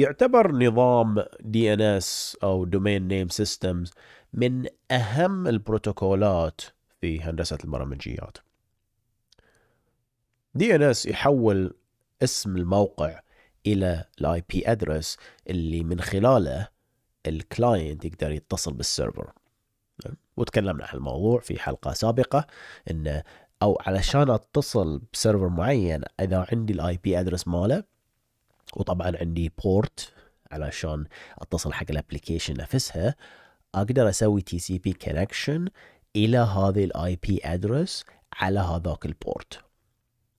يعتبر نظام DNS أو domain name systems من أهم البروتوكولات في هندسة البرمجيات. DNS يحول اسم الموقع إلى ال IP address اللي من خلاله ال client يقدر يتصل بال server وتكلمنا عن الموضوع في حلقة سابقة ان أو علشان أتصل ب server معين إذا عندي ال IP address ماله وطبعا عندي port علشان أتصل حق ال application نفسها. أقدر أسوي TCP connection إلى هذه ال IP address على هذاك ال port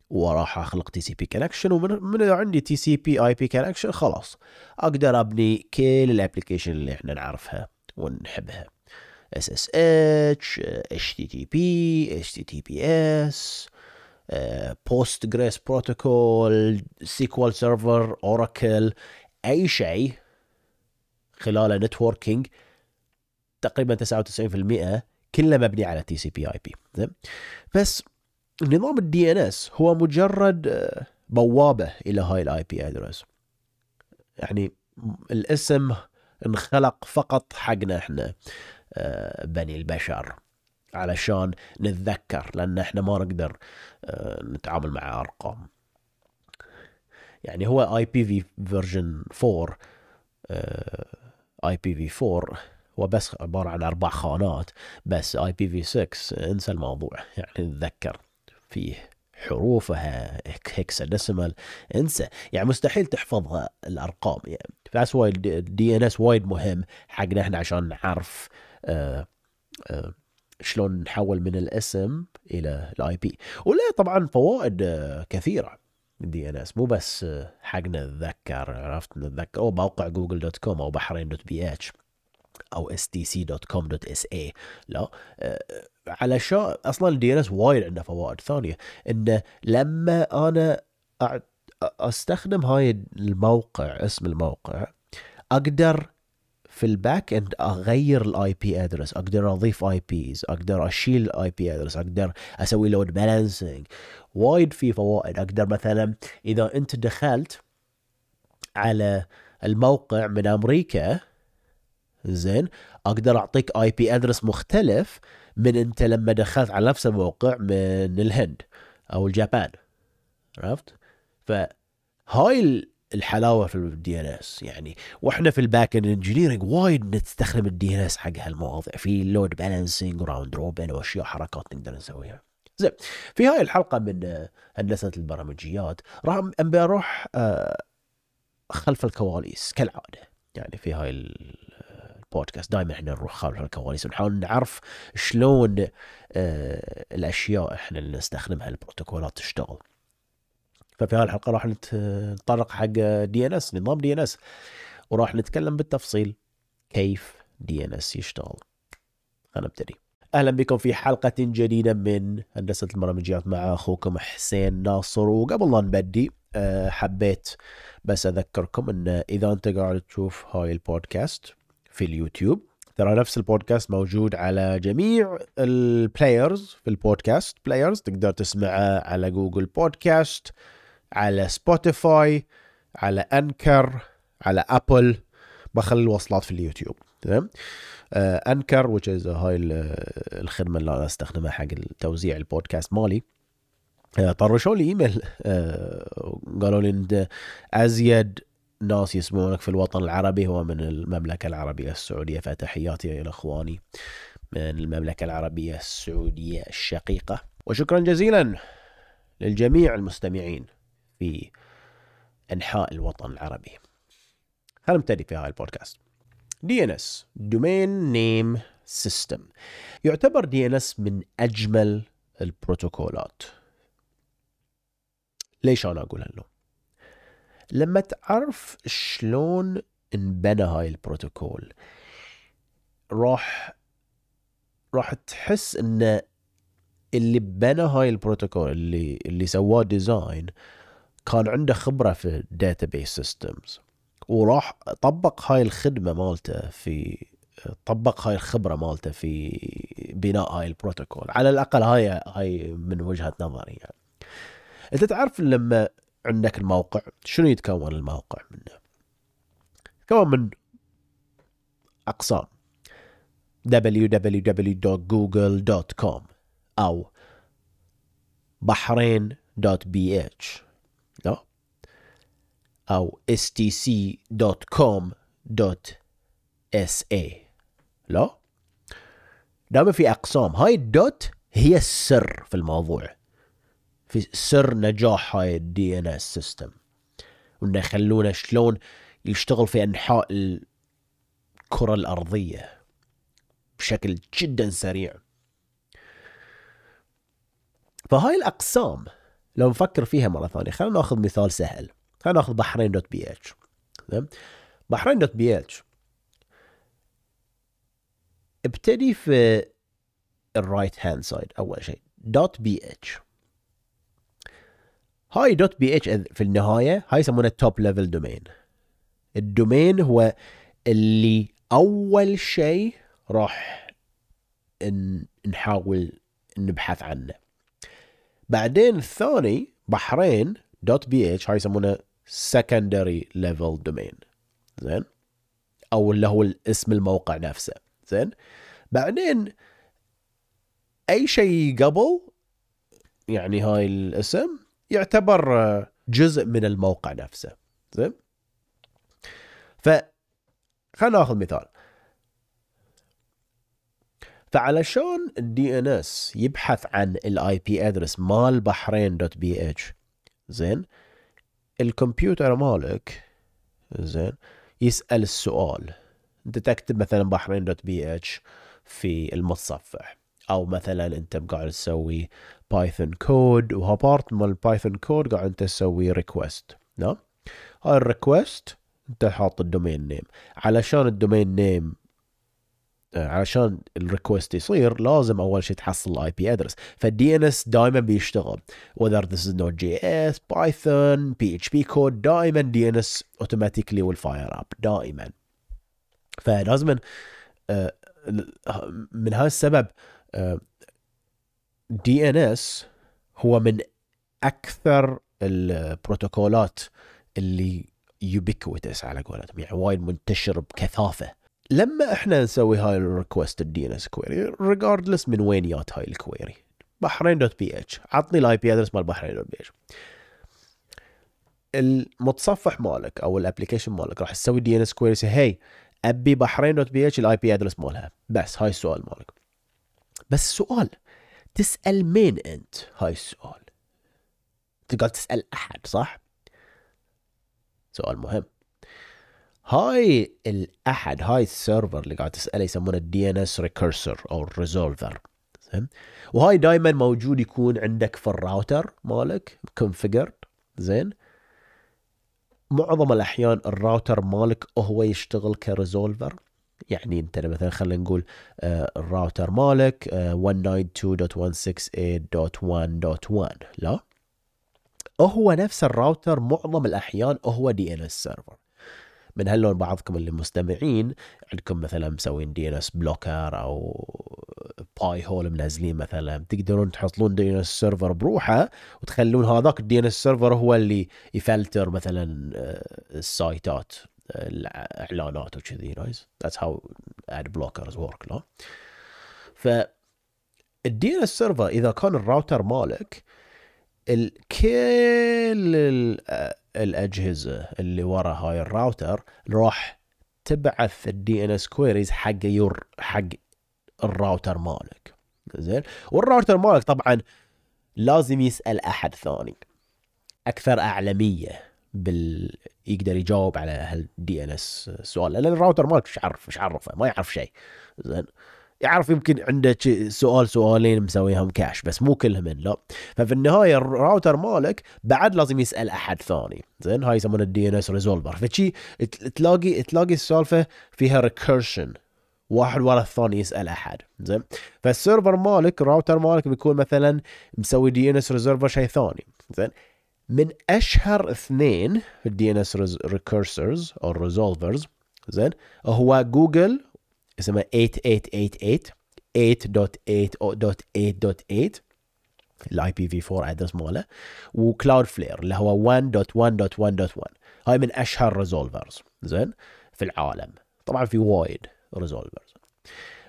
وراح أخلق TCP connection ومن عندي تي سي بي اي بي كونكشن خلاص. أقدر أبني كل ال application اللي إحنا نعرفها ونحبها. SSH Postgres بروتوكول SQL Server Oracle أي شيء خلاله networking تقريبا 99% كله مبني على تي سي بي اي بي بس نظام ال DNS هو مجرد آه، بوابة إلى هاي ال IP address يعني الاسم انخلق فقط حقنا إحنا آه، بني البشر. علشان نتذكر لأن إحنا ما نقدر آه، نتعامل مع أرقام. يعني هو اي بي في فيرجن 4 اي بي في 4 هو بس عبارة عن أربع خانات بس IPv6 انسى الموضوع. يعني نتذكر فيه حروفها hexadecimal انسى. يعني مستحيل تحفظها الأرقام. يعني فاس وايد ال DNS وايد مهم حقنا إحنا عشان نعرف آه آه شلون نحول من الاسم إلى ال IP وله طبعا فوائد آه كثيرة ال DNS مو بس آه، حقنا نتذكر عرفت؟ نتذكر أو موقع جوجل dot com أو بحرين dot bh أو stc.com.sa لا آه، علشان أصلا ال DNS وايد عنده فوائد. ثانية انه لما أنا أستخدم هاي الموقع اسم الموقع أقدر في ال back end أغير ال IP address أقدر أضيف IPs أقدر أشيل ال IP address أقدر أسوي load balancing وايد في فوائد. أقدر مثلا إذا أنت دخلت على الموقع من أمريكا زين أقدر أعطيك IP address مختلف من أنت لما دخلت على نفس الموقع من الهند أو اليابان عرفت؟ فهاي الحلاوة في ال DNS يعني وإحنا في ال back end engineering وايد نستخدم ال DNS حق هالمواضيع. في load balancing و round robin وأشياء حركات نقدر نسويها. زين في هاي الحلقة من هندسة البرمجيات راح أبي أروح آه، خلف الكواليس كالعادة. يعني في هاي البودكاست دائما إحنا نروح خلف الكواليس ونحاول نعرف شلون آه الأشياء إحنا اللي نستخدمها ال protocolات تشتغل. ففي هذه الحلقة راح نتطرق حق دي ان اس نظام دي ان اس وراح نتكلم بالتفصيل كيف DNS يشتغل. خلينا نبتدي. أهلا بكم في حلقة جديدة من هندسة البرمجيات مع أخوكم حسين ناصر. وقبل لا نبدي آه، حبيت بس أذكركم إن إذا أنت قاعد تشوف هاي البودكاست في اليوتيوب ترى نفس البودكاست موجود على جميع ال players في ال podcast. players تقدر تسمعه على جوجل بودكاست على سبوتيفاي على انكر على ابل بخلي الوصلات في اليوتيوب تمام؟ انكر which is هاي الخدمة اللي أنا أستخدمها حق توزيع البودكاست مالي. آه، طرشوا لي إيميل. آه، قالوا لي انت ازيد ناس يسمعونك في الوطن العربي. هو من المملكة العربية السعودية فتحياتي إلى إخواني من المملكة العربية السعودية الشقيقة. وشكرا جزيلا للجميع المستمعين. في أنحاء الوطن العربي. خلينا نبتدي في هاي ال podcast؟ DNS domain name system يعتبر DNS من أجمل ال protocolات. ليش أنا أقول هاللون لما تعرف شلون انبنى هاي البروتوكول راح راح تحس إن اللي بنى هاي البروتوكول اللي اللي سواه design كان عنده خبرة في ال database systems وراح طبق هاي الخدمة مالته في طبق هاي الخبرة مالته في بناء هاي البروتوكول. على الأقل هاي هاي من وجهة نظري يعني. أنت تعرف لما عندك الموقع شنو يتكون الموقع منه؟ كمان من أقسام. www.google.com أو بحرين.bh أو stc.com.sa لا؟ دائما في أقسام هاي الدوت هي السر في الموضوع. في سر نجاح هاي ال DNS system وإنه يخلونه شلون يشتغل في أنحاء الكرة الأرضية بشكل جدا سريع. فهاي الأقسام لو نفكر فيها مرة ثانية خلينا ناخذ مثال سهل. خلينا ناخذ بحرين dot bh. بحرين dot bh ابتدي في ال right hand side أول شيء. dot bh. هاي. dot bh في النهاية هاي يسمونه top level domain ال domain هو اللي أول شيء راح نحاول نبحث عنه. بعدين الثاني بحرين dot bh هاي يسمونه secondary level domain. زين؟ أو اللي هو اسم الموقع نفسه. زين؟ بعدين أي شيء قبل يعني هاي الاسم يعتبر جزء من الموقع نفسه. زين؟ ف خلينا ناخذ مثال. فعلشان ال DNS يبحث عن ال IP address مال بحرين dot bh زين؟ الكمبيوتر مالك زين يسأل السؤال. انت تكتب مثلا بحرين dot bh في المتصفح. أو مثلا أنت قاعد تسوي Python code و heart مال Python code قاعد أنت تسوي request نعم؟ هاي ال request أنت حاط ال domain name علشان ال domain name علشان ال request يصير لازم أول شيء تحصل ال IP address فال DNS دائما بيشتغل. Whether this is Node.js Python PHP code دائما DNS automatically will fire up. دائما فلازم آه، من هذا السبب DNS هو من أكثر ال protocolات اللي ubiquitous على قولتهم. يعني وايد منتشر بكثافة. لما إحنا نسوي هاي ال request ال DNS query regardless من وين جات هاي ال query بحرين dot bh عطني ال IP address مال بحرين dot bh المتصفح مالك أو ال application مالك راح تسوي DNS query hey أبي بحرين dot bh ال IP address مالها. بس هاي السؤال مالك. بس السؤال تسأل مين أنت؟ هاي السؤال. تقدر تسأل أحد صح؟ سؤال مهم. هاي الأحد هاي ال server اللي قاعد تسأله يسمونه ال DNS recursor أو ال resolver زين؟ وهاي دائما موجود يكون عندك في الراوتر مالك configured زين؟ معظم الأحيان الراوتر مالك هو يشتغل ك resolver يعني أنت مثلا خلينا نقول آه، الراوتر مالك 192.168.1.1 لا؟ هو نفس الراوتر معظم الأحيان هو DNS server من هاللون بعضكم اللي مستمعين عندكم مثلا مسوين DNS blocker أو Pi-hole منزلين مثلا. تقدرون تحطون DNS server بروحه وتخلون هذاك ال DNS server هو اللي يفلتر مثلا آه، السايتات الإعلانات وكذي nice that's how ad blockers work لا ف ال DNS server إذا كان الراوتر مالك كل الأجهزة اللي ورا هاي الراوتر راح تبعث ال DNS queries حق your حق الراوتر مالك. زين؟ والراوتر مالك طبعا لازم يسأل أحد ثاني. أكثر أعلمية بال يقدر يجاوب على هال DNS سؤال لأن الراوتر مالك مش عارف مش عارفه ما يعرف شيء. زين؟ يعرف يمكن عنده سؤال سؤالين مسويهم cache بس مو كلهم لا ففي النهاية الراوتر مالك بعد لازم يسأل أحد ثاني. زين هاي يسمونه ال DNS resolver فشي تلاقي تلاقي السالفة فيها recursion واحد ورا الثاني يسأل أحد. زين؟ فال server مالك الراوتر مالك بيكون مثلا مسوي DNS resolver شيء ثاني. زين؟ من أشهر اثنين في ال DNS recursors أو resolvers زين هو جوجل اسمه 8888 8.8.8.8 ال IPv4 address ماله و Cloudflare اللي هو 1.1.1.1 هاي من أشهر resolvers زين؟ في العالم. طبعا في وايد resolvers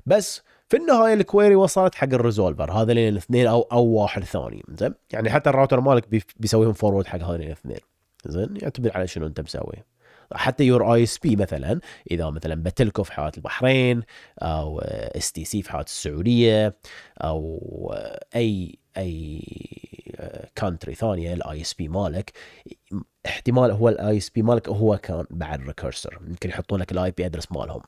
بس في النهاية ال query وصلت حق ال resolver هذا الاثنين أو أو واحد ثاني. زين؟ يعني حتى الراوتر مالك بيسويهم forward حق هذين الاثنين. زين؟ يعتمد على شنو أنت مسوي. حتى your ISP مثلا إذا مثلا بتلكو في حالات البحرين أو اس تي سي في حالات السعودية أو أي أي country ثانية ال ISP مالك احتمال هو ال ISP مالك هو كان بعد recursor يمكن يحطون لك ال IP address مالهم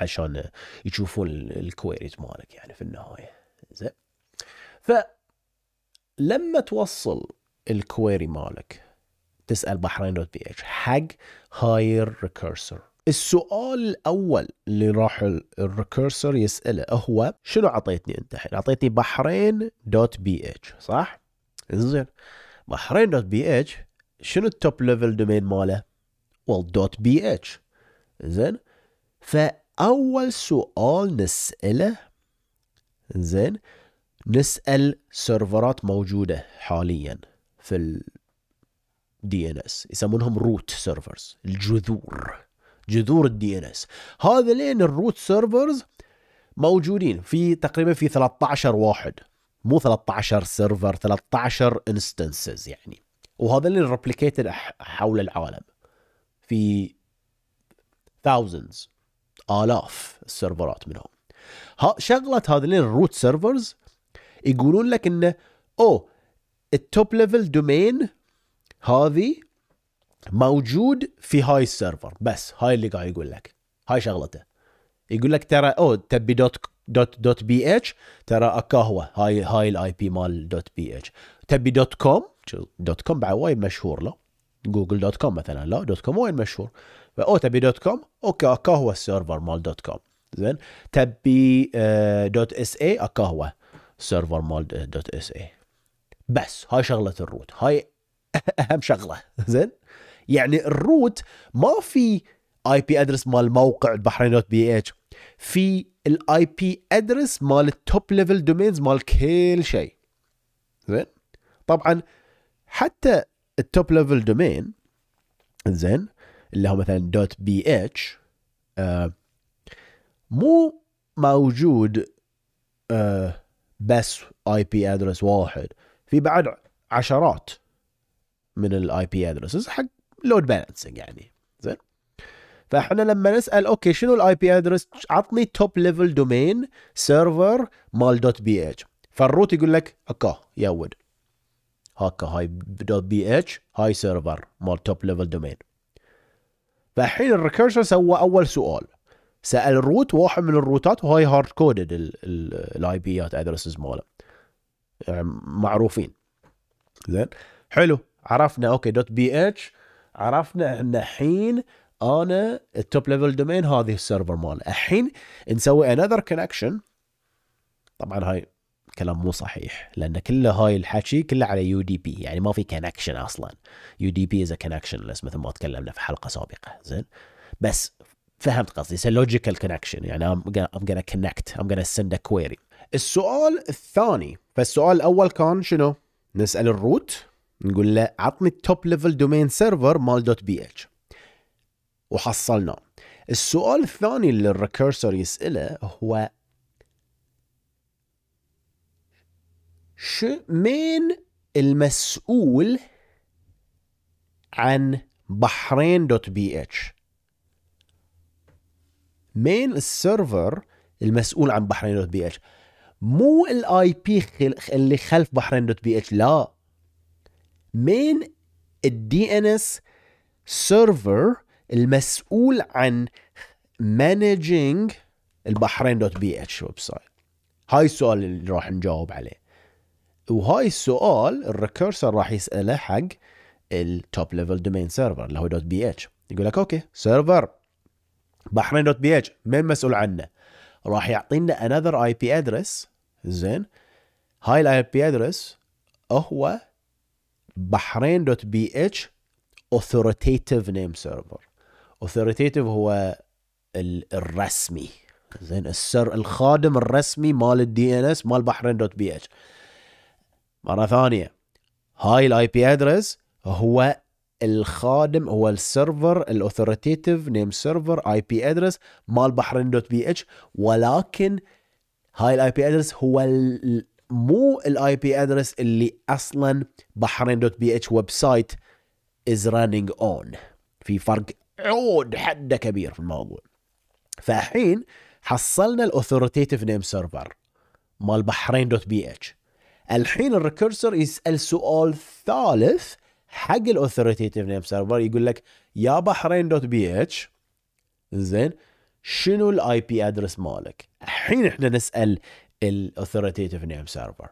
عشان يشوفون ال queries مالك يعني في النهاية. زين. ف لما توصل ال query مالك تسأل بحرين dot bh. حق هاي ال recursor السؤال الأول اللي راح ال recursor يسأله هو شنو عطيتني أنت الحين؟ عطيتني بحرين dot bh صح؟ زين. بحرين dot bh شنو ال top level domain ماله؟ well dot bh. زين. فأول سؤال نسأله زين نسأل سيرفرات موجودة حاليا في DNS يسمونهم root servers الجذور جذور ال DNS هذا لين ال root servers موجودين في تقريبا في 13 واحد مو 13 سيرفر 13 instances يعني. وهذا اللي replicated حول العالم. في thousands آلاف السيرفرات منهم. ها شغلة هذين ال root servers يقولون لك إنه أو ال top level domain هذه موجود في هاي ال server. بس هاي اللي قاعد يقول لك. هاي شغلته. يقول لك ترى أو تبي dot dot dot bh. ترى أكا هو هاي هاي ال IP مال dot bh. تبي dot com؟ dot com بعد وايد مشهور لا جوجل dot com مثلا. لا dot com وايد مشهور. أو تبي dot com؟ okay أكا هو ال server مال dot com. زين. تبي dot sa أكا هو ال server مال dot sa بس هاي شغلة ال root. هاي أهم شغلة. زين؟ يعني ال root ما في IP address مال موقع البحرين dot bh. في ال IP address مال ال top level domains مال كل شيء. زين؟ طبعا حتى ال top level domain زين؟ اللي هو مثلا. dot bh آه مو موجود آه بس IP address واحد. في بعد عشرات. من ال IP addresses حق load balancing يعني. زين؟ فاحنا لما نسأل okay شنو ال IP address عطني top level domain server مال dot bh فال root يقول لك أكا يود هاكا هاي. dot BH هاي server مال top level domain فالحين ال recursor سوى أول سؤال. سأل الروت واحد من الروتات وهاي هارد كودد الاي بيات ادرسز ماله. يعني معروفين. زين؟ حلو. عرفنا okay dot BH. عرفنا إن الحين أنا ال top level domain هذه ال server ماله الحين نسوي another connection طبعا هاي كلام مو صحيح لأن كله هاي الحكي كله على UDP يعني ما في connection أصلا. UDP is connectionless مثل ما تكلمنا في حلقة سابقة. زين؟ بس فهمت قصدي it's logical connection يعني I'm gonna, I'm gonna connect I'm gonna send السؤال الثاني فالسؤال الأول كان شنو؟ نسأل ال root نقول له عطني ال top level domain server مال dot BH. وحصلناه السؤال الثاني اللي ال recursor يسأله هو شو مين المسؤول عن بحرين dot BH؟ مين ال server المسؤول عن بحرين dot BH؟ مو ال IP اللي خلف بحرين dot BH لا. مين ال DNS server المسؤول عن managing البحرين dot BH website هاي السؤال اللي راح نجاوب عليه. وهاي السؤال ال recursor راح يسأله حق ال top level domain server اللي هو dot BH يقول لك okay server بحرين dot BH مين مسؤول عنه؟ راح يعطينا another IP address زين. هاي ال IP address هو بحرين dot BH authoritative name server. authoritative هو الرسمي. زين السر الخادم الرسمي مال ال DNS مال بحرين dot BH. مرة ثانية هاي ال IP address هو الخادم هو ال server ال authoritative name server IP address مال بحرين dot BH. ولكن هاي ال IP address هو مو ال IP address اللي أصلا بحرين dot BH website is running on في فرق عود حده كبير في الموضوع. فالحين حصلنا ال authoritative name server مال بحرين dot BH الحين ال recursor يسأل سؤال ثالث حق ال authoritative name server يقول لك يا بحرين dot BH زين شنو ال IP address مالك؟ الحين إحنا نسأل ال authoritative name server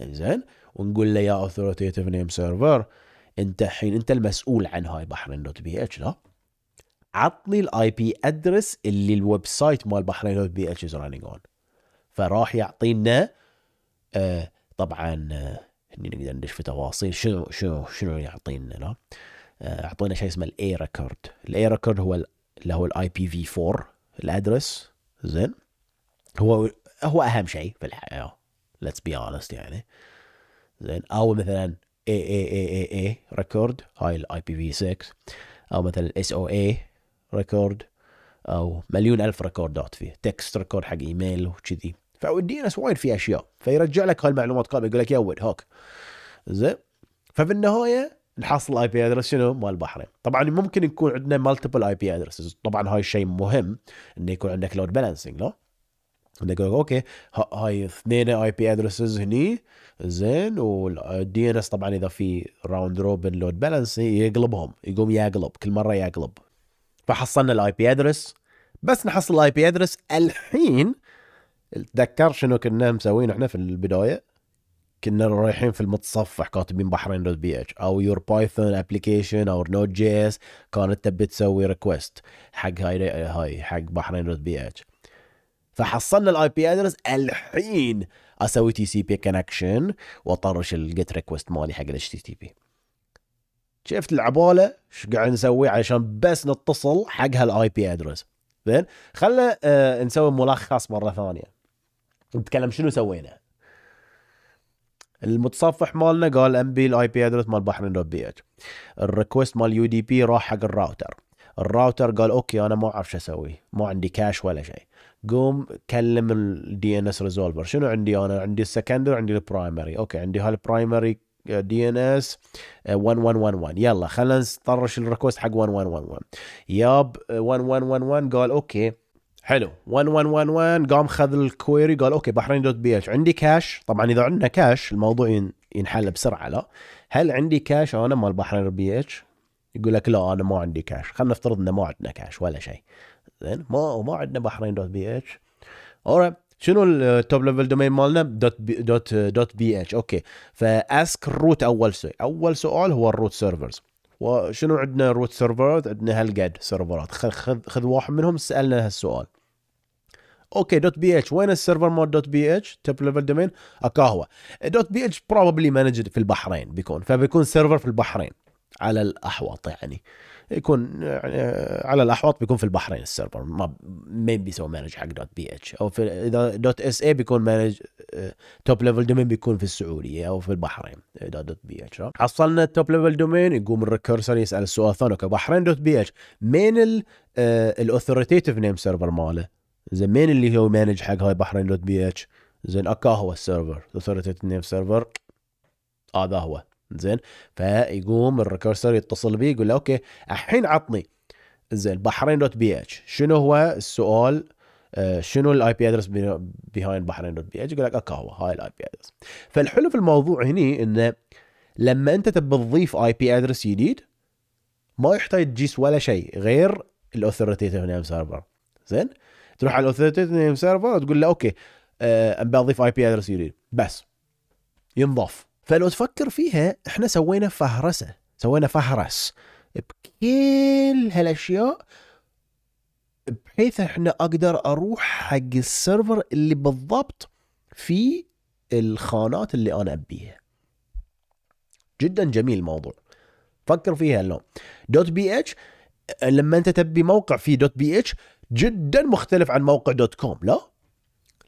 زين ونقول له يا authoritative name server أنت الحين أنت المسؤول عن هاي بحرين dot BH لا؟ عطني ال IP address اللي ال website مال بحرين dot BH is running on فراح يعطينا آه طبعا آه هني نقدر ندش في تفاصيل. شنو شنو شنو يعطينا لا؟ آه، شيء اسمه ال A record ال A record هو ال- اللي هو ال IP v 4 ال address. زين؟ هو هو أهم شيء في الحياة let's be honest يعني. زين؟ أو مثلا A AAAA record هاي ال IP v 6 أو مثلا SOA record أو مليون ألف record ات فيه. text record حق ايميل وكذي. فال DNS وايد في أشياء. فيرجع لك هالمعلومات كامله يقول لك يا ولد هوك. زين؟ ففي النهاية نحصل IP address شنو؟ مال البحرين طبعا ممكن يكون عندنا multiple IP addresses طبعا هاي الشيء مهم إنه يكون عندك load balancing لا انه يقول okay هاي اثنين IP addresses هني. زين وال DNS طبعا إذا في round robin load balancing يقلبهم يقوم يقلب كل مرة يقلب. فحصلنا ال IP address بس نحصل ال IP address الحين. تذكر شنو كنا مسوين إحنا في البداية؟ كنا رايحين في المتصفح كاتبين بحرين dot BH أو your Python application أو Node JS كانت تبي تسوي request حق هاي هاي حق بحرين dot BH فحصلنا ال IP address الحين أسوي TCP connection واطرش ال GET request مالي حق ال HTTP شفت العبالة؟ إيش قاعد نسوي عشان بس نتصل حق هال IP address زين؟ خلنا آه نسوي ملخص مرة ثانية. نتكلم شنو سوينا. المتصفح مالنا قال أمبي ال IP address مال بحرين dot BH. ال request مال UDP راح حق ال router. ال router قال okay أنا ما أعرف شو أسوي. ما عندي cache ولا شيء. قوم كلم ال DNS resolver شنو عندي أنا عندي ال secondary عندي ال primary okay عندي هال primary DNS 1111 يلا خلينا نطرش ال request حق 1111 yup 1111 قال okay حلو 1111 قام خذ ال query قال okay بحرين dot BH عندي cache طبعا اذا عندنا cache الموضوع ين- ينحل بسرعة لا هل عندي cache أنا مال بحرين BH يقول لك لا أنا ما عندي cache خلينا نفترض انه ما عندنا cache ولا شيء زين؟ ما ما عندنا بحرين dot BH. alright شنو ال top level domain مالنا؟ dot B dot dot BH. okay. ف ask ال root أول شيء أول سؤال هو ال root servers وشنو عندنا root سيرفرات عندنا هالقد سيرفرات خذ خذ خذ واحد منهم سألنا هالسؤال. okay. dot BH. وين ال server مال dot BH؟ top level domain اكا هو. dot BH probably managed في البحرين بيكون. فبيكون server في البحرين. على الاحوط يعني. يكون يعني على الاحوط بيكون في البحرين ال server ما ما بيسوي manage حق dot BH أو في إذا dot SA بيكون manage top level domain بيكون في السعودية أو في البحرين dot BH حصلنا ال top level domain يقوم ال recursor يسأل السؤال الثاني okay بحرين dot BH مين ال authoritative name server ماله؟ زين مين اللي هو manage حق هاي بحرين dot BH زين أكا هو ال server authoritative name server هذا هو. زين. فيقوم ال recursor يتصل به يقول له okay الحين عطني. زين بحرين dot BH. شنو هو السؤال؟ آه، شنو ال IP address behind بحرين dot BH؟ يقول لك okay هو هاي ال IP address فالحلو في الموضوع هني إنه لما أنت تبي تضيف IP address جديد ما يحتاج تجيس ولا شيء غير ال authoritative name server زين؟ تروح على ال authoritative name server وتقول له okay آه، أبي أضيف IP address جديد. بس ينضاف. فلو تفكر فيها إحنا سوينا فهرسة سوينا فهرس بكل هالأشياء بحيث إحنا أقدر أروح حق ال server اللي بالضبط في الخانات اللي أنا أبيها. جدا جميل الموضوع. فكر فيها اليوم dot BH لما أنت تبي موقع فيه dot BH جدا مختلف عن موقع dot com لا؟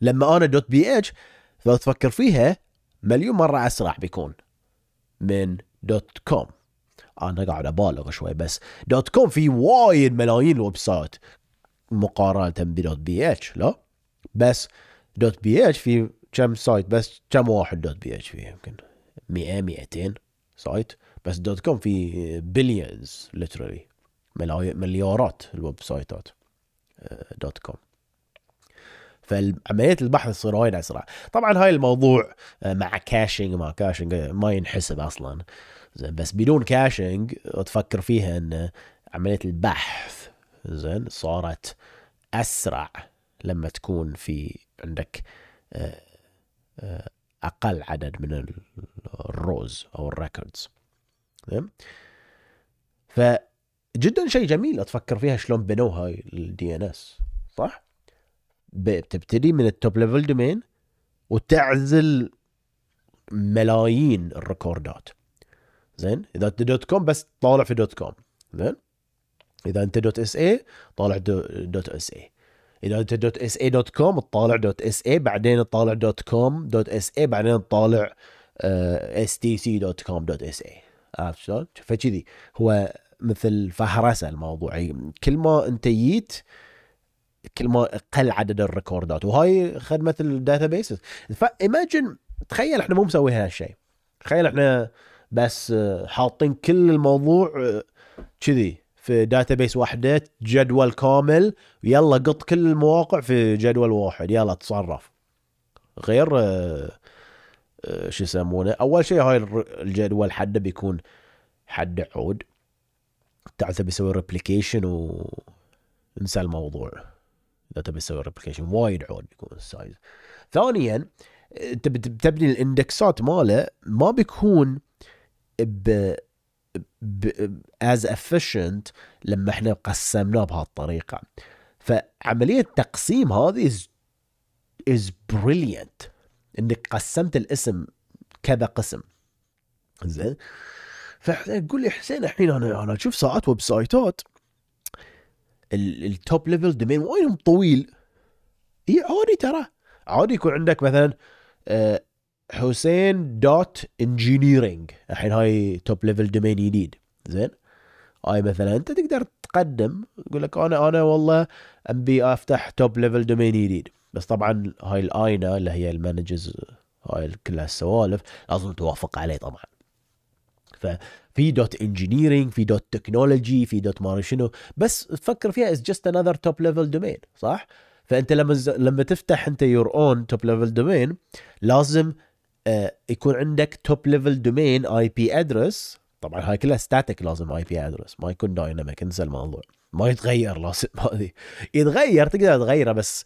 لما أنا dot BH لو تفكر فيها مليون مرة أسرع بيكون من dot com. أنا قاعد أبالغ شوي بس. dot com في وايد ملايين ال website مقارنة ب dot BH لا؟ بس dot BH في كم site؟ بس كم واحد dot BH فيه يمكن 100 200 site. بس dot com في billions literally مليارات ال website ات dot com. فعمليه البحث تصير وايد أسرع. طبعا هاي الموضوع آه، مع caching ما caching ما ينحسب أصلا. زين بس بدون caching تفكر فيها إن عملية البحث زين صارت أسرع لما تكون في عندك آه، آه، أقل عدد من ال rows أو ال records. زين؟ فجدا شيء جميل تفكر فيها شلون بنوا هاي ال DNS صح؟ بتبتدي من ال top level domain وتعزل ملايين ال record ات. زين؟ إذا أنت dot com بس طالع في dot com زين؟ إذا أنت dot SA طالع dot SA إذا أنت dot SA dot com تطالع dot SA بعدين تطالع dot com dot SA بعدين تطالع STC dot com dot SA عرفت شلون؟ فكذي هو مثل فهرسة الموضوع. كل ما أنت جيت كل ما قل عدد ال record ات وهاي خدمة ال databases ف imagine تخيل إحنا مو مسوي هالشيء تخيل إحنا بس آه، حاطين كل الموضوع آه، كذي في database واحدة جدول كامل يلا قط كل المواقع في جدول واحد يلا تصرف. غير آه، شو يسمونه؟ أول شيء هاي الجدول حده بيكون حده عود. تعال تبي تسوي replication وننسى الموضوع. إذا تبي تسوي replication وايد عود بيكون ال size ثانيا تبي تبني ال index ات ماله ما بيكون be as efficient لما إحنا قسمناه بهالطريقة. فعملية التقسيم هذه is is brilliant إنك قسمت الاسم كذا قسم. زين؟ فقول لي حسين الحين أنا أنا أشوف ساعات website ات ال top level domain وايد طويل. اي عادي ترى. عادي يكون عندك مثلا آه، حسين dot engineering الحين هاي top level domain جديد زين؟ هاي مثلا أنت تقدر تقدم يقول لك أنا أنا والله ابي أفتح top level domain جديد بس طبعا هاي ال IANA اللي هي ال manages هاي كلها السوالف لازم توافق عليه طبعا. ففي dot engineering في dot technology في dot ما شنو. بس تفكر فيها is just another top level domain صح؟ فأنت لما لما تفتح أنت your own top level domain لازم آه يكون عندك top level domain IP address طبعا هاي كلها static لازم IP address ما يكون dynamic انسى الموضوع. ما يتغير لازم هذه. يتغير تقدر تغيره بس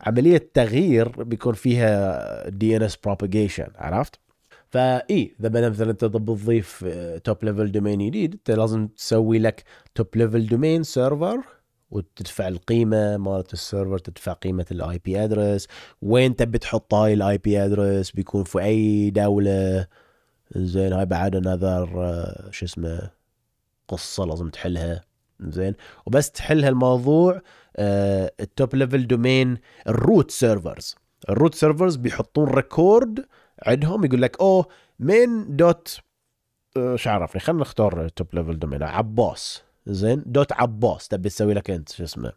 عملية تغيير بيكون فيها DNS propagation عرفت؟ فاي إذا مثلا انت بتضيف top level domain جديد أنت لازم تسوي لك top level domain server وتدفع القيمة مالت ال server تدفع قيمة ال IP address وين تبي تحط هاي ال IP address بيكون في أي دولة؟ زين هاي بعد another شو اسمه قصة لازم تحلها. زين وبس تحل هالموضوع ال top level domain ال root servers ال root servers بيحطون record عندهم يقول لك أوه من dot إيش عرفني خلينا نختار top level domain عباس. زين؟ dot عباس. تبي تسوي لك انت شو اسمه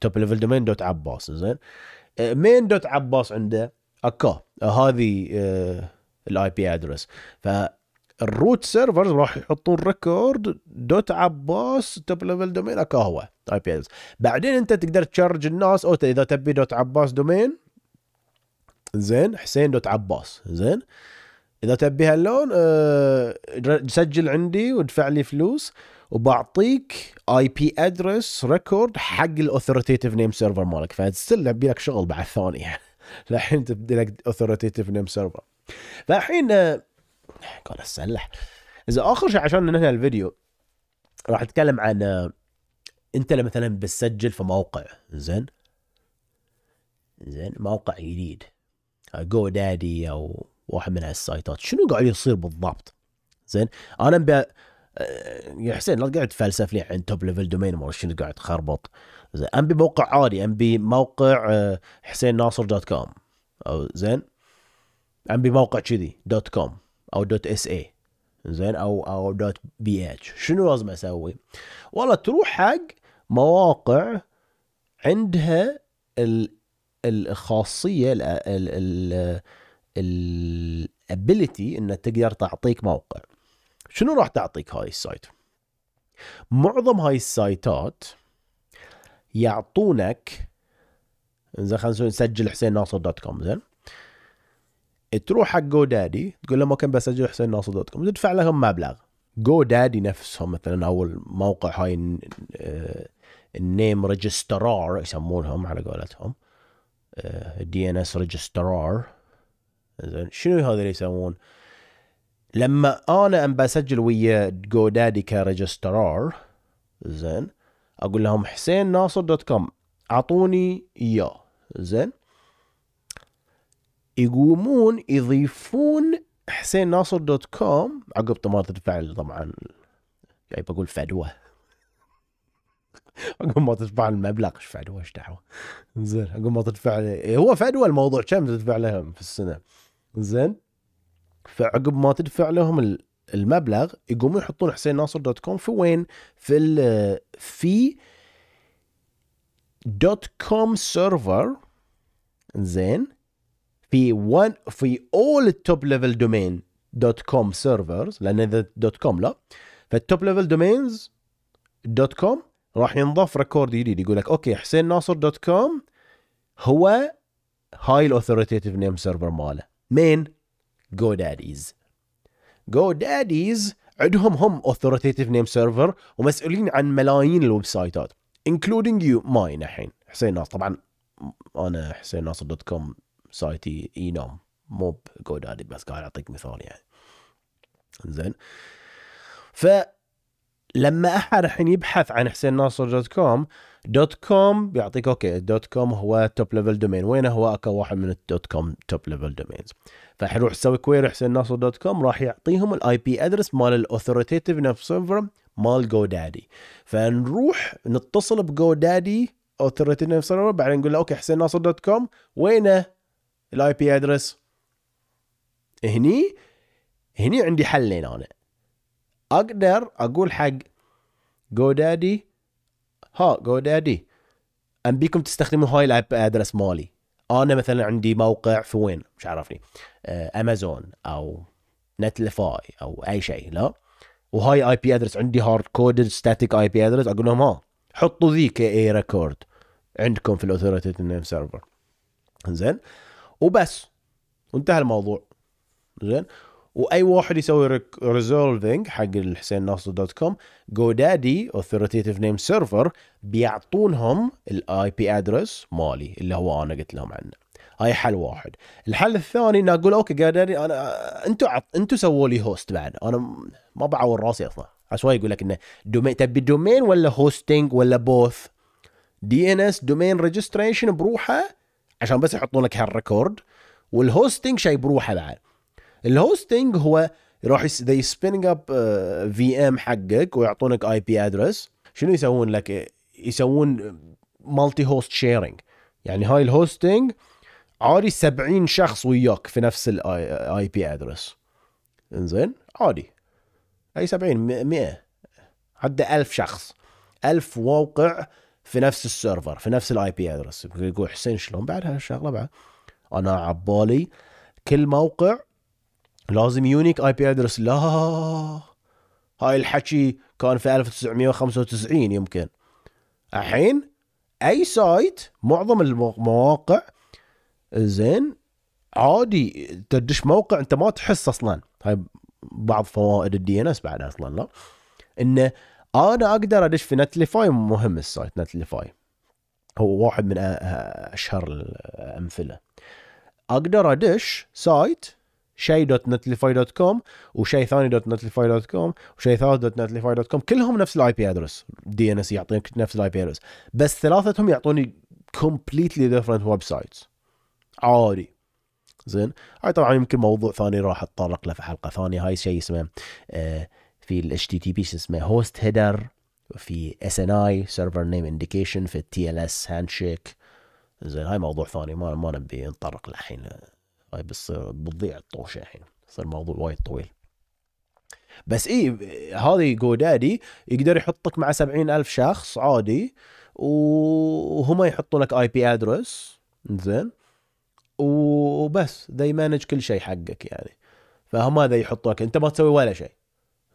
top level domain dot عباس. زين؟ مين dot عباس عنده اكا هذه ال IP address فال root servers راح يحطون record dot عباس top level domain اكا هو IP address بعدين انت تقدر charge الناس. أو إذا تبي dot عباس domain زين حسين dot عباس. زين؟ إذا تبي هاللون أه سجل عندي وادفع لي فلوس وبعطيك IP address record حق ال authoritative name server مالك. ف still أبي لك شغل بعد ثاني الحين تبدي لك authoritative name server فالحين أه قال اسلح إذا آخر شيء عشان ننهي الفيديو راح أتكلم عن أه أنت مثلا بتسجل في موقع زين؟ زين موقع جديد. GoDaddy أو واحد من هالسايتات شنو قاعد يصير بالضبط؟ زين أنا ب آه، يا حسين لا قاعد تفلسف لي عن top level domain ما شنو قاعد تخربط. زين أم موقع عادي أم موقع آه، حسين ناصر dot com أو زين أم موقع كذي dot com أو dot SA زين أو أو dot BH شنو لازم أسوي؟ والله تروح حق مواقع عندها ال الخاصية ال ability انها تقدر تعطيك موقع. شنو راح تعطيك هاي ال site؟ معظم هاي السايتات يعطونك زين خلينا نسجل حسين ناصر dot com زين؟ تروح حق GoDaddy تقول لهم ممكن بسجل حسين ناصر dot com تدفع لهم مبلغ. GoDaddy نفسهم مثلا أو الموقع هاي ال name registrar يسمونهم على قولتهم. DNS registrar زين شنو هذا اللي يسوون؟ لما أنا أم بسجل ويا GoDaddy ك registrar زين أقول لهم حسين ناصر dot com أعطوني إياه زين. يقومون يضيفون حسين ناصر dot com عقب طماطم الفعل طبعا جاي بقول فدوة. عقب ما تدفع المبلغ إيش فدوه إيش دعوة؟ زين عقب ما تدفع هو فدوه الموضوع كم تدفع لهم في السنة؟ زين فعقب ما تدفع لهم المبلغ يقومون يحطون حسين ناصر dot com في وين؟ في ال في dot com server زين في وان في اول ال top level domain dot com servers لأن إذا dot com لا فال top level domains dot com راح ينضاف record جديد يقول لك okay حسين ناصر dot com هو هاي ال authoritative name server ماله. مين؟ GoDaddy's GoDaddy's عندهم هم authoritative name server ومسؤولين عن ملايين الويب سايتات including you mine الحين حسين ناصر طبعا أنا حسين ناصر dot com سايتي eNom مو ب GoDaddy بس قاعد أعطيك مثال يعني. زين. ف لما أحد الحين يبحث عن حسين ناصر dot com dot com بيعطيك okay dot com هو top level domain وينه هو أكو واحد من ال dot com top level domains فحنروح نسوي query حسين ناصر dot com راح يعطيهم ال IP address مال ال authoritative name server مال GoDaddy فنروح نتصل ب GoDaddy authoritative name server بعدين نقول له okay حسين ناصر dot com وينه ال IP address هني هني عندي حلين أنا. أقدر أقول حق GoDaddy ها GoDaddy ابيكم تستخدموا هاي ال IP address مالي؟ أنا مثلا عندي موقع في وين؟ مش عارفني. امازون أو Netlify أو أي شيء لا. وهاي IP address عندي hard-coded static IP address. أقول لهم ها حطوا ذي ك A record عندكم في ال authoritative name server زين؟ وبس. وانتهى الموضوع. زين؟ وأي واحد يسوي resolving حق الحسين ناصر dot com GoDaddy authoritative name server بيعطونهم ال IP address مالي اللي هو أنا قلت لهم عنه. هاي حل واحد. الحل الثاني ان أقول okay GoDaddy أنا أنتوا عط... أنتوا سووا لي host بعد. أنا ما بعور راسي أصلا. عشان جي يقول لك إنه domain تبي domain ولا hosting ولا both DNS domain registration بروحه عشان بس يحطون لك هال record وال hosting شيء بروحه بعد. ال hosting هو يروح ذي spinning up VM حقك ويعطونك IP address شنو يسوون لك؟ يسوون multi-host sharing يعني هاي ال hosting عادي 70 شخص وياك في نفس ال IP address انزين؟ عادي. أي 70 100 حتى 1000 شخص. 1000 موقع في نفس السيرفر في نفس ال IP address يقول حسين شلون بعد هالشغلة بعد؟ أنا عبالي كل موقع لازم unique IP address. لا هاي الحكي كان في 1995 يمكن. الحين أي site معظم المواقع زين عادي تدش موقع أنت ما تحس أصلا. هاي بعض فوائد ال DNS بعد أصلا لا. انه أنا أقدر أدش في نتليفاي مهم ال site نتليفاي. هو واحد من أشهر الأمثلة. أقدر أدش site شيء dot نتليفاي dot com وشيء ثاني dot نتليفاي dot com وشيء ثالث dot نتليفاي dot com كلهم نفس ال IP address. DNS يعطيك نفس ال IP address. بس ثلاثتهم يعطوني completely different websites عادي. زين؟ هاي طبعا يمكن موضوع ثاني راح أتطرق له في حلقة ثانية. هاي شيء اسمه آه في ال HTTP اسمه host header في SNI server name indication في ال TLS handshake زين؟ هاي موضوع ثاني. ما ما نبي نتطرق له الحين هاي بس بتضيع الطوشة الحين يصير الموضوع وايد طويل. بس اي هذه GoDaddy يقدر يحطك مع سبعين ألف شخص عادي وهم يحطون لك IP address زين. وبس they manage كل شيء حقك يعني. فهم هذا يحطوا لك أنت ما تسوي ولا شيء.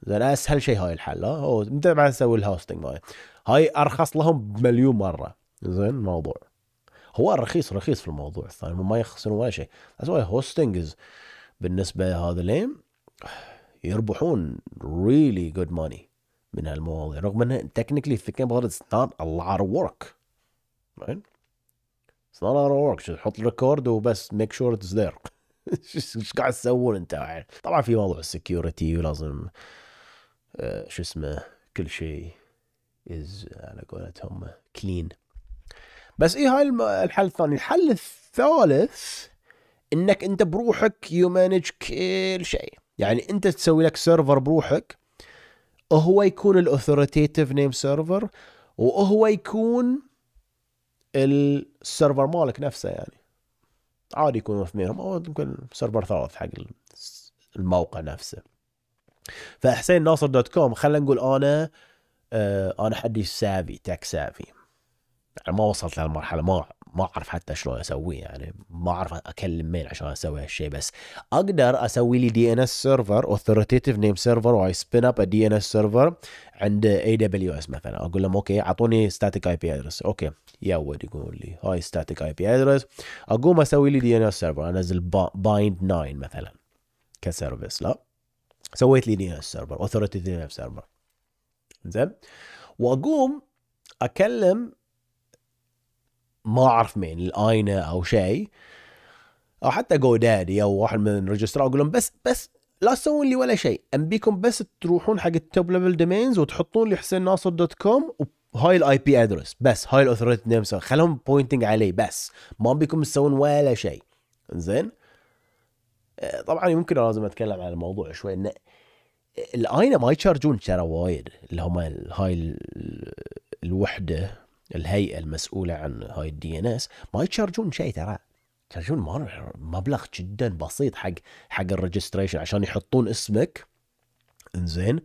زين أسهل شيء هاي الحل ها؟ أنت ما تسوي ال hosting ماي. هاي أرخص لهم بمليون مرة. زين الموضوع. هو رخيص رخيص في الموضوع الثاني ما يخسرون ولا شيء. بس hosting بالنسبة لهذا لين يربحون really good money من هالمواضيع رغم انه about it it's not a lot of work. Right? It's not a lot of work. تحط record وبس make sure it's there. إيش قاعد تسوون أنت؟ طبعا في موضوع ال security ولازم آه، شو اسمه كل شيء is على قولتهم clean بس إيه هاي الحل الثاني؟ الحل الثالث إنك أنت بروحك you manage كل شيء. يعني أنت تسوي لك سيرفر بروحك وهو يكون ال authoritative name server وهو يكون السيرفر مالك نفسه يعني. عادي يكونوا اثنينهم أو يمكن سيرفر ثالث حق الموقع نفسه. فحسين ناصر dot com خلينا نقول أنا آه أنا حدي savvy tech savvy يعني ما وصلت لهالمرحلة ما ما أعرف حتى شلون اسويه يعني ما أعرف أكلم مين عشان أسوي هالشيء بس أقدر أسوي لي DNS server authoritative name server و I spin up DNS server عند AWS مثلا. أقول لهم okay أعطوني static IP address okay يود يقول لي هاي static IP address أقوم أسوي لي DNS server أنزل BIND 9 مثلا ك service لا سويت لي DNS server authoritative اس server زين؟ وأقوم أكلم ما أعرف مين ال IANA أو شيء. أو حتى GoDaddy أو واحد من ال registrar أقول لهم بس بس لا تسوون لي ولا شيء. ابيكم بس تروحون حق ال top level domains وتحطون لي حسين ناصر dot com وهاي ال IP address بس هاي ال authority name خلهم pointing عليه بس. ما ابيكم تسوون ولا شيء. زين آه، طبعا يمكن لازم أتكلم عن الموضوع شوي. انه ال IANA ما يشارجون ترى وايد. اللي هم هاي الوحدة. الهيئة المسؤولة عن هاي ال DNS ما يتشارجون شيء ترى. يتشارجون مبلغ جدا بسيط حق حق ال registration عشان يحطون اسمك. إنزين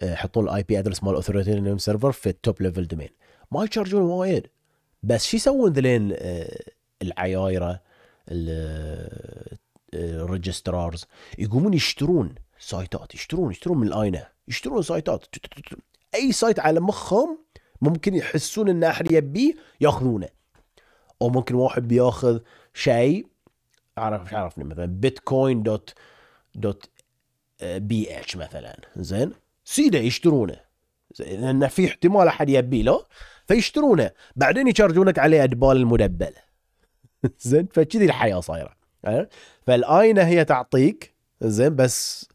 آه، يحطون ال IP address مال ال authority name server في ال top level domain ما يتشارجون وايد. بس شو يسوون ذلين آه، العيايرة ال registrars آه، يقومون يشترون سايتات يشترون يشترون من ال IANA. يشترون سايتات. أي site على مخهم ممكن يحسون إن أحد يبيه يأخذونه. أو ممكن واحد بيأخذ شيء اعرف مش عارفني مثلا بيتكوين dot dot BH مثلا. زين؟ سيده يشترونه. لأن في احتمال أحد يبيه له فيشترونه. بعدين يشارجونك عليه أدبال المدبلة زين؟ فكذي الحياة صايرة. فال IANA هي تعطيك زين؟ بس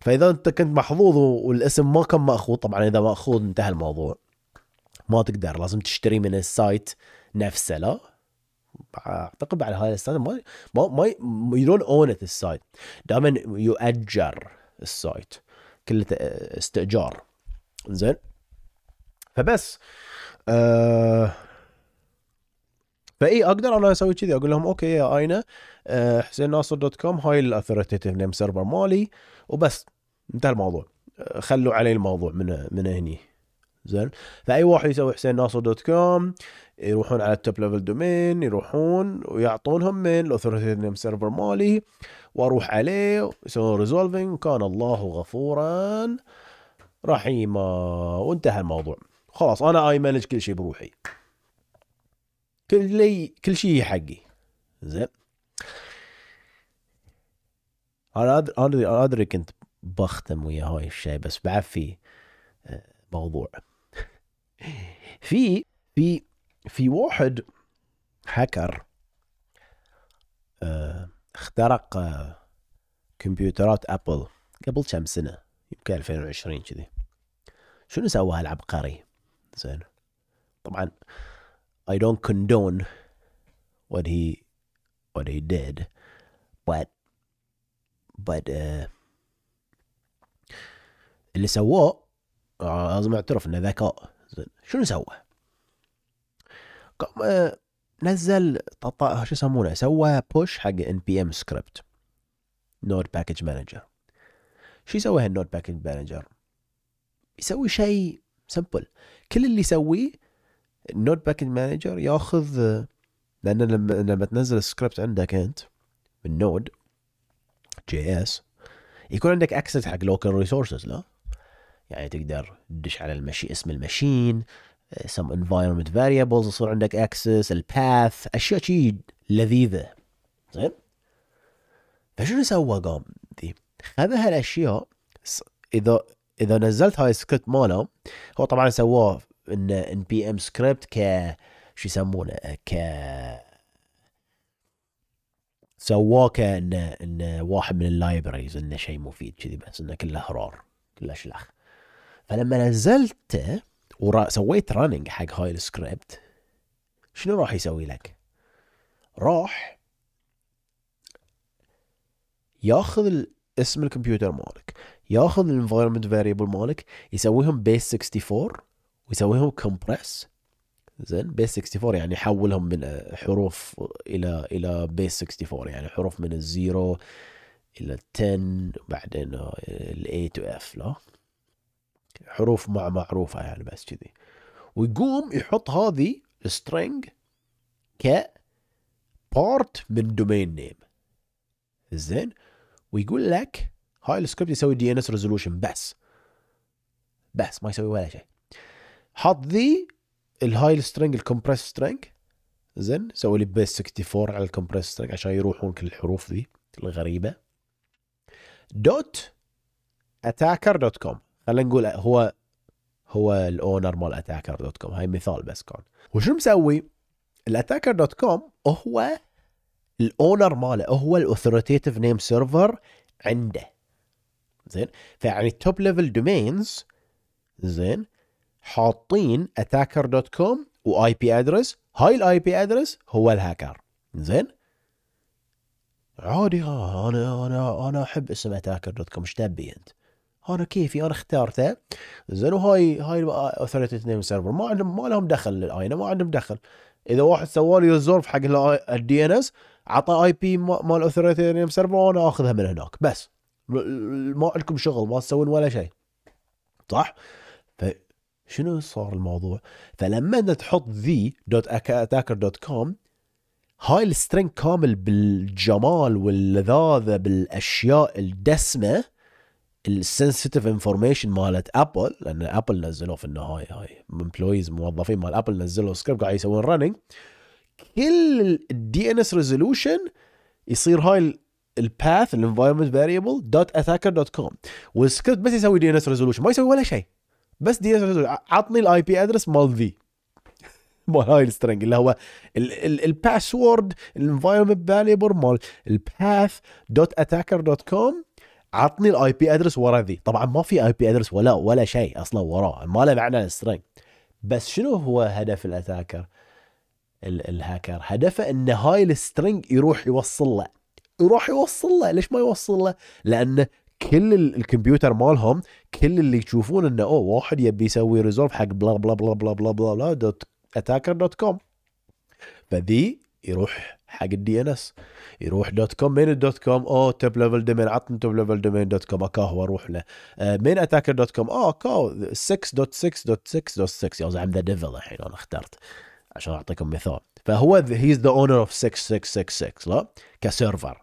فإذا أنت كنت محظوظ والاسم ما كان مأخوذ طبعا إذا مأخوذ انتهى الموضوع. ما تقدر لازم تشتري من ال site نفسه لا؟ أعتقد على هذا ال site ما ما ما you don't own ال site دائما يؤجر ال site كله استئجار. زين؟ فبس آه فإي أقدر أنا أسوي كذي أقول لهم okay يا IANA آه حسين ناصر dot com هاي ال authoritative name server مالي وبس انتهى الموضوع. آه، خلوا علي الموضوع من من هني. زين. فأي واحد يسوي حسين ناصر dot com يروحون على ال top level domain يروحون ويعطونهم من ال authority name server مالي وأروح عليه يسوون resolving كان الله غفورا رحيما. وانتهى الموضوع. خلاص أنا اي مانج كل شيء بروحي. كل كل شيء حقي. زين. أنا أدري أنا أدري كنت بختم ويا هاي الشيء بس بعد في آه، موضوع. في في في واحد هاكر آه، اخترق آه، كمبيوترات Apple قبل كم سنة؟ يمكن 2020 كذي. شنو سوى هالعبقري؟ زين. طبعا I don't condone what he what he did but but uh, اللي سواه لازم اعترف انه ذكاء. شنو سوى؟ قام آه، نزل ططا شو يسمونه؟ سوى push حق NPM script Node Package Manager شو يسوي هال Node Package Manager يسوي شيء simple كل اللي يسويه ال Node Package Manager ياخذ لأن لما لما تنزل السكريبت عندك أنت من Node.js يكون عندك access حق local resources لا؟ يعني تقدر تدش على الماشي اسم ال machine some environment variables يصير عندك access ال path أشياء شي لذيذة. زين؟ فشنو سوى قام خذ هالأشياء إذا إذا نزلت هاي السكريبت ماله هو طبعا سواه إن NPM script ك شو يسمونه؟ ك سواه كأن إن واحد من ال libraries إنه شيء مفيد كذي بس إنه كله خرار كله شلخ فلما نزلته وسويت running حق هاي السكريبت شنو راح يسوي لك؟ راح ياخذ اسم الكمبيوتر مالك ياخذ ال environment variable مالك يسويهم base 64 ويسويهم compress زين base 64 يعني يحولهم من حروف إلى إلى base 64 يعني حروف من ال zero إلى 10 وبعدين ال A to F لا حروف مع معروفة يعني بس كذي. ويقوم يحط هذه ال string ك part من domain name زين؟ ويقول لك هاي السكريبت يسوي DNS resolution بس. بس ما يسوي ولا شيء. حط ذي الهاي ال string ال compressed string زين؟ سوي لي base 64 على ال compressed string عشان يروحون كل الحروف ذي الغريبة. dot attacker dot com خلينا نقول هو هو ال owner مال attacker dot com هاي مثال بس كان. وشو مسوي؟ ال attacker dot com هو ال owner ماله هو ال authoritative name server عنده. زين؟ فيعني ال top level domains زين؟ حاطين attacker dot com و IP address هاي ال IP address هو الهاكر زين؟ عادي أنا أنا أنا أحب اسم attacker dot com إيش تبي أنت؟ أنا كيفي أنا اخترته. زين وهاي هاي authority name server ما عندهم ما لهم دخل للاينه ما عندهم دخل. إذا واحد سوى لي resolve حق ال DNS عطى IP مال authority name server وأنا آخذها من هناك. بس. ما عندكم شغل ما تسوون ولا شيء. صح؟ فشنو صار الموضوع؟ فلما انت تحط ذي dot attacker dot com هاي ال string كامل بالجمال واللذاذة بالأشياء الدسمة ال sensitive information مالت Apple لأن Apple نزلوه في النهاية هاي employees موظفين مال Apple نزلوا سكريبت قاعد يسوون running كل ال DNS resolution يصير هاي ال path ال environment variable dot attacker dot com والسكريبت بس يسوي DNS resolution ما يسوي ولا شيء. بس DNS resolution عطني ال IP address مال ذي مال هاي ال string اللي هو ال password ال environment variable مال ال path dot attacker dot com عطني ال IP address ورا ذي. طبعا ما في IP address ولا ولا شيء أصلا وراه. ما له معنى ال string بس شنو هو هدف ال attacker؟ الهاكر. هدفه إن هاي ال string يروح يوصل له. يروح يوصل له. ليش ما يوصل له؟ لأن كل الكمبيوتر مالهم كل اللي يشوفون إنه أوه واحد يبي يسوي resolve حق بلا بلا بلا بلا بلا, بلا dot attacker dot com فذي يروح حق ال DNS. يروح dot com. مين ال dot com؟ أوه top level domain عطني top level domain dot com. هاكاه وأروح له. آه مين attacker dot com؟ آه هاكاهو 6.6.6.6 yeah the devil الحين أنا اخترت عشان أعطيكم مثال. فهو he's the owner of 6666 لا؟ ك server.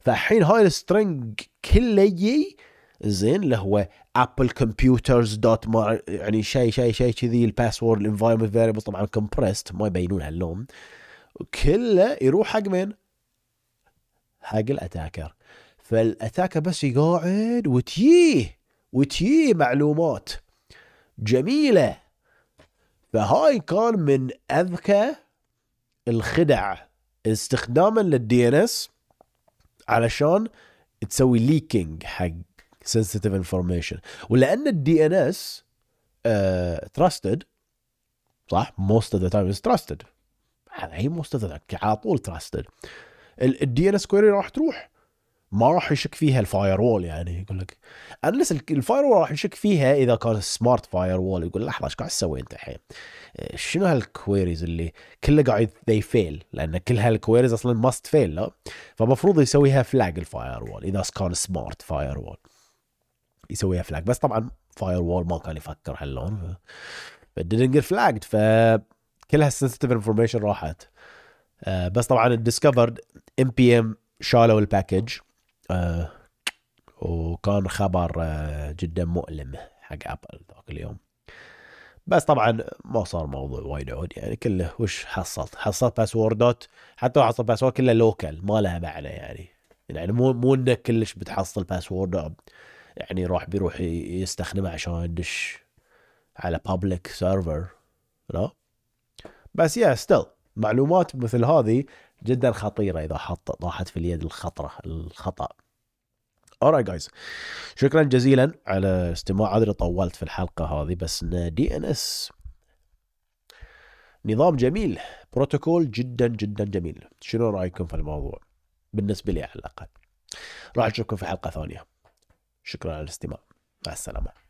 فالحين هاي ال string كله يجي زين اللي هو Apple computers dot ما يعني شيء شيء شيء كذي ال password ال environment variable طبعا compressed ما يبينون هاللون كله يروح حق مين؟ حق ال attacker. فال attacker بس يقعد وتجيه وتجيه معلومات جميلة. فهاي كان من أذكى الخدع استخداما لل DNS علشان تسوي leaking حق sensitive information ولأن ال DNS trusted صح؟ most of the time is trusted هي ذا على طول trusted ال DNS query راح تروح ما راح يشك فيها ال firewall يعني يقول لك. unless ال firewall راح يشك فيها إذا كان smart firewall يقول لحظة إيش قاعد تسوي أنت الحين؟ شنو هال queries اللي كله قاعد ذي fail لأن كل هال queries أصلا must fail لا؟ فمفروض يسويها flag ال firewall إذا كان smart firewall يسويها flag بس طبعا firewall ما كان يفكر هاللون didn't get flagged ف كلها sensitive information راحت. آه بس طبعا ال discovered npm شالوا ال package وكان خبر آه جدا مؤلم حق Apple ذاك اليوم. بس طبعا ما صار موضوع وايد عود يعني كله وش حصلت حصلت باسوردات حتى لو حصلت password كله local ما لها معنى يعني. يعني مو مو انك كلش بتحصل password يعني راح بيروح يستخدمه عشان يدش على public server لا. بس يا still معلومات مثل هذه جدا خطيرة إذا حط طاحت في اليد الخطره الخطأ. Alright جايز شكرا جزيلا على استماع. أدري طولت في الحلقة هذه بس دي ان اس نظام جميل. بروتوكول جدا جدا جميل. شنو رأيكم في الموضوع؟ بالنسبة لي على الأقل. راح أشوفكم في حلقة ثانية. شكرا على الاستماع. مع السلامة.